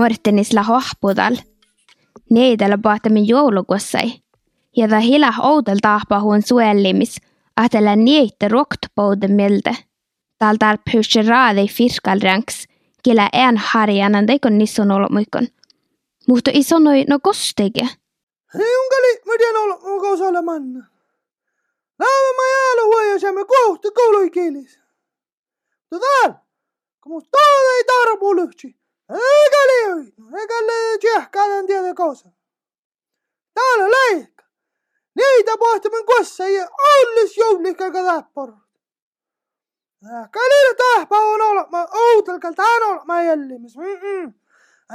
Mortenisla hohpudal. Neidellä paatamme joulukussai. Ja ta hila oudel tahpahuun suellimis, atella niitä roktpoude milde. Tal tal pysy raadei firkalranks, killä en harjanan teikon nissun ollut muikon. Mutta i sanoi no kostege. Hei unkali, mä tiedän olla mun kausalla manna. Lähme mä jäällä huojaisemme kohti kouluikielis. Tätä, kun musta ei tarvu liivi tjehkään tiedä kausa. Täällä leikka. Niitä pohtimen kossa ja allis joulikaika läppor. Kalilla tähpä on olla, mä outelkal olla mä jällimis.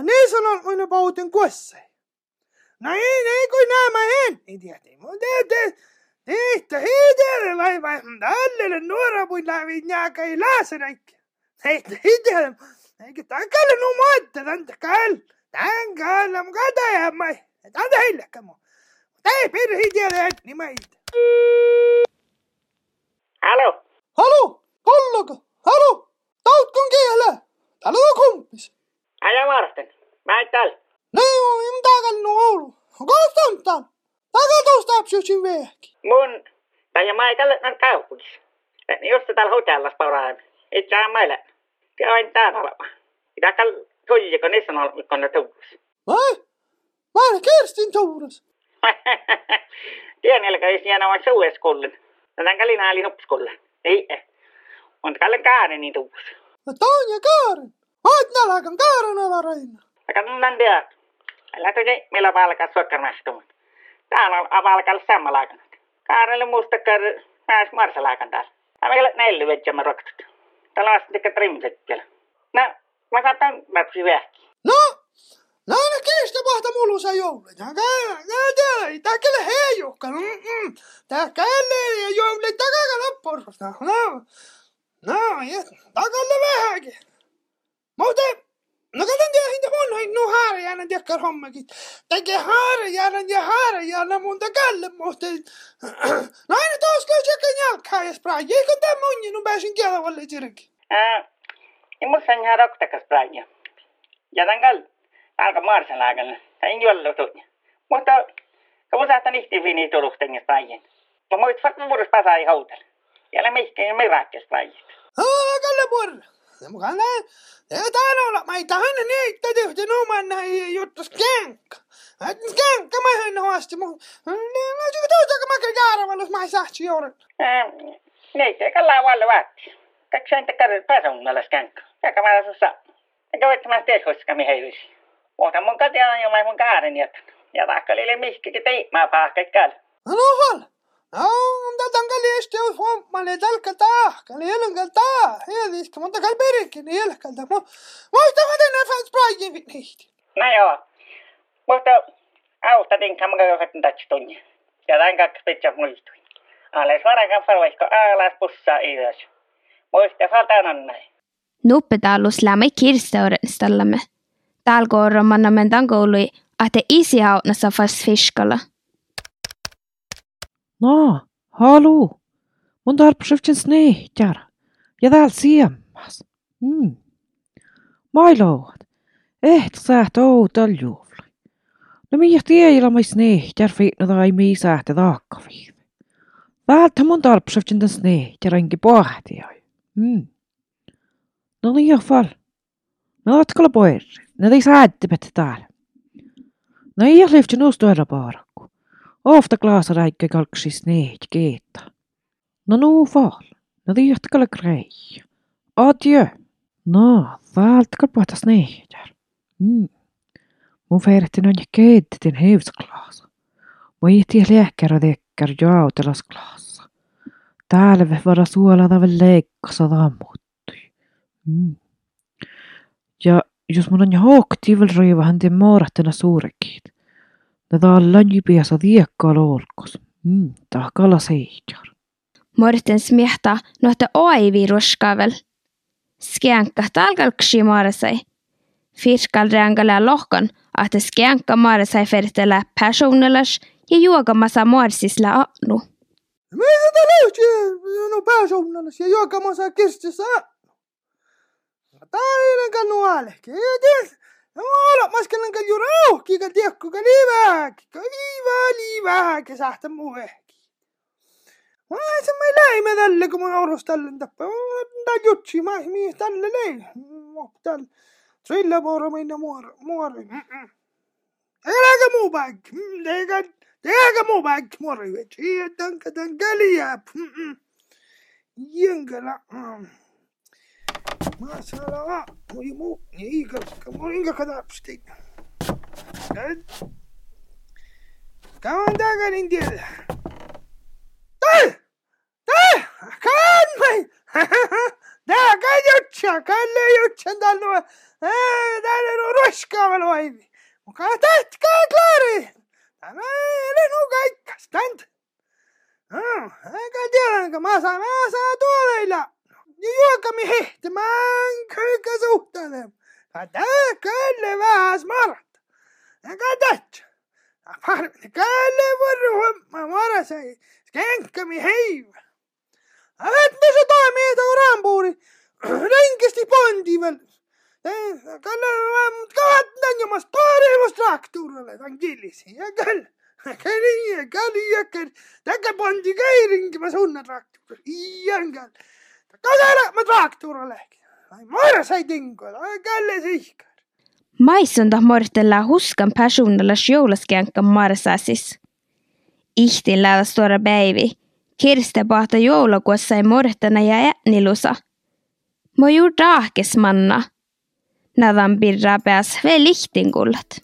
Niin sanon minä pautin kossa. Näin, ei kun nämä en. Ei tiedä, mutta te, Tehtä vai vai tälle nuora puin läpi njääkä ei lääsä näikki. Tehtä hiidelle. Eikä takalle nu maatta tän takal. Tän kalla mun kata jämmä. Tän heillekkä mun. Tää per hiidelle niin mä hiitä. Halo, Halo, kollaka. Halo, tautkon kielä. Täällä on kumpis. aja varten. Mä et täällä. Nee on im tagal nu oulu. Kostan tän. Tagal tuosta apsyusin vehki. Mun, tai mä ei tällä näin kaupungissa. Just täällä hotellassa pauraan. Et saa maille. Käyn täällä olemaan. Mitä kall tuljiko niissä on ollut, kun ne tuus. Vai? Mä olen Kerstin tuuras. Tiedän, eli jos jäänyt vain suueskullen. Tätä kalli naali hupskullen. Ei, mutta kallen kaaren niin tuus. Ja Tanja Kaaren. Oot nalakan Kaaren alareina. Aika nunnan tiedä. Älä toki, millä valkaa suokkarmastumat. Täällä on avalkalla sammalaikan. Kaarelle muista kar pääs marsalaikan täällä. Täällä meillä neljä vetjämä roktut. On trimmiset vielä. No, mä saatan läpsi vähki. No, no ne kiistä. Ja käy, käy täällä, tää kelle heijukka. Mm-mm. Tää kelle ja joulun takaka loppurosta. No, no, ja takalle vähäkin. Mutta, no katson tiedä hinta mun hain nu haare jäänen tekkar hommakin. Tekee haare jäänen ja haare jäänen mun takalle mutta. No ja spraa. Jeikon tää mun, nu pääsin kielavalle ja musta on ihan roktakas praja. Ja kall, alka marsalaikan. Tää ei juolla tuolla. Mutta, kun mun saattaa nihti viini tulusten ja prajan. Mä muist fakta murus pasai houtel. Ja älä mihkeen mirakkes prajat. Ah, kalle porra. Ja mukaan näin. Ja täällä olla. Mä ei tahana niitä tehty numan näin juttu skenka. Skenka mä hän hoasti mun. No se tuosta mä kyllä jäärävälus mä ei saatsi juuren. Neitä eikä laavalle vaatti. Kaksi säntä karri pääsonnalla skänkä. Jaka mä asussa. Eikä voit mä tees koska mi heivysi. Mutta mun katia jo mä mun kaaren jätän. Ja vaikka lille mihkikin tei mä pahkait kall. No hal. No, tätä on kalli este jos hommalle tälkä taa. Kalli elänkäl taa. Heeliska, mutta kalli perikin elkältä. Mä muista mä tänne fans prajen niitä. No joo. Mutta mä käyn tatsi tunnia. Ja tämän kaksi pitää muistui. Alles varakan farvaikko alas pussaa ylös. Muista fatanan näin. Nuppetaalus lämmi kirsteurenstallamme. Täällä korromanna men tankoului, että isi hautnassa fast fiskalla. No, hallo. Mun tarpsuftin snehjar. Ja täällä siemmas. Mm. Mailoot. Ehtä säht outal juovli. No mihin tiedä mä snehjar fiitno tai mii sähtä taakkaviin. Välttä mun tarpsuftin den snehjar enki pohti ai. Mm. No niin jo fall. No otkalla pois. No ei säätti pettä täällä. No ei nuustuera paarakku. Ofta glasaräikkä kalksis neet keetta. No nu fall. No tiehtäkällä grei. Adjö. No, välttäkö pohtas nehdär. Mm. Mun feirtin on ja keittin hevsklaasa. Mun ihti lääkärä tekkär jaatelas klaassa. Täällä vara suolata leikkasa tammuttui. Mm. Ja jos mun on jo hooktiivel riivahan tien moorahtena suurekkiit. Ne tallan jipiässä tiekkaa loolkos. Mm, tahkalla seitjar. Morten smiehta nohta oivi ruskavel. Skänka talgalksi maaresai. Fiskal reangala lohkan, että skänka maaresai fertellä personalas ja juokamassa maarsisla anu. Mitä tää löytyy? No pääsuunnallis ja juokamassa kirstissä. Tää ei enkä nuolehki. Ei tiedä. Olla, mä skellen ka ju rauhki ka tiekku ka liiväki, ka liivä liiväki sähtä muehki. Mä se mä läimme tälle, kun mä orus tälle tappaa. Mä jutsi, mä mii tälle läin. تريلا بورا مين مور مور دقيقة مو باك دقيقة دقيقة مو باك مور هي دنك دنك لي ينقلع ما شاء الله مو مو ينقلع مو ينقلع كذا بشتي كمان دقيقة ننقلع kalleiutsen tal no tänu roskava loimi. Muka tähtkää klaari. Tämä linu kaikkas tänd. Eikä tiedä, kun mä saan, mä saan tuoleilla. Juokami hehtimään kyykä suhtaleen. Tätä kyllä vähäs marat. Eikä tähtsä. Parvin källe võrru ma marasin, skänkami heiv. Aga et me seda meid on rambuuri rękę pondi veel. kaotan omast paremast traktorile Angelisi, hea küll. aga nii, aga nii, aga taga pandi ka ringi, ma sunna traktor, iian küll. aga ära ma traktorile. Mara sai tingolla, källe sihkar. Maissunta mortella huskan personallas joulaskiankkan marsasis. Ihtin lävä suora päivi. Kirste pahta joulukuossa ei mortana ja ätnilusa. Mõju raakes manna. Nadan pirra peas veel lihtingult.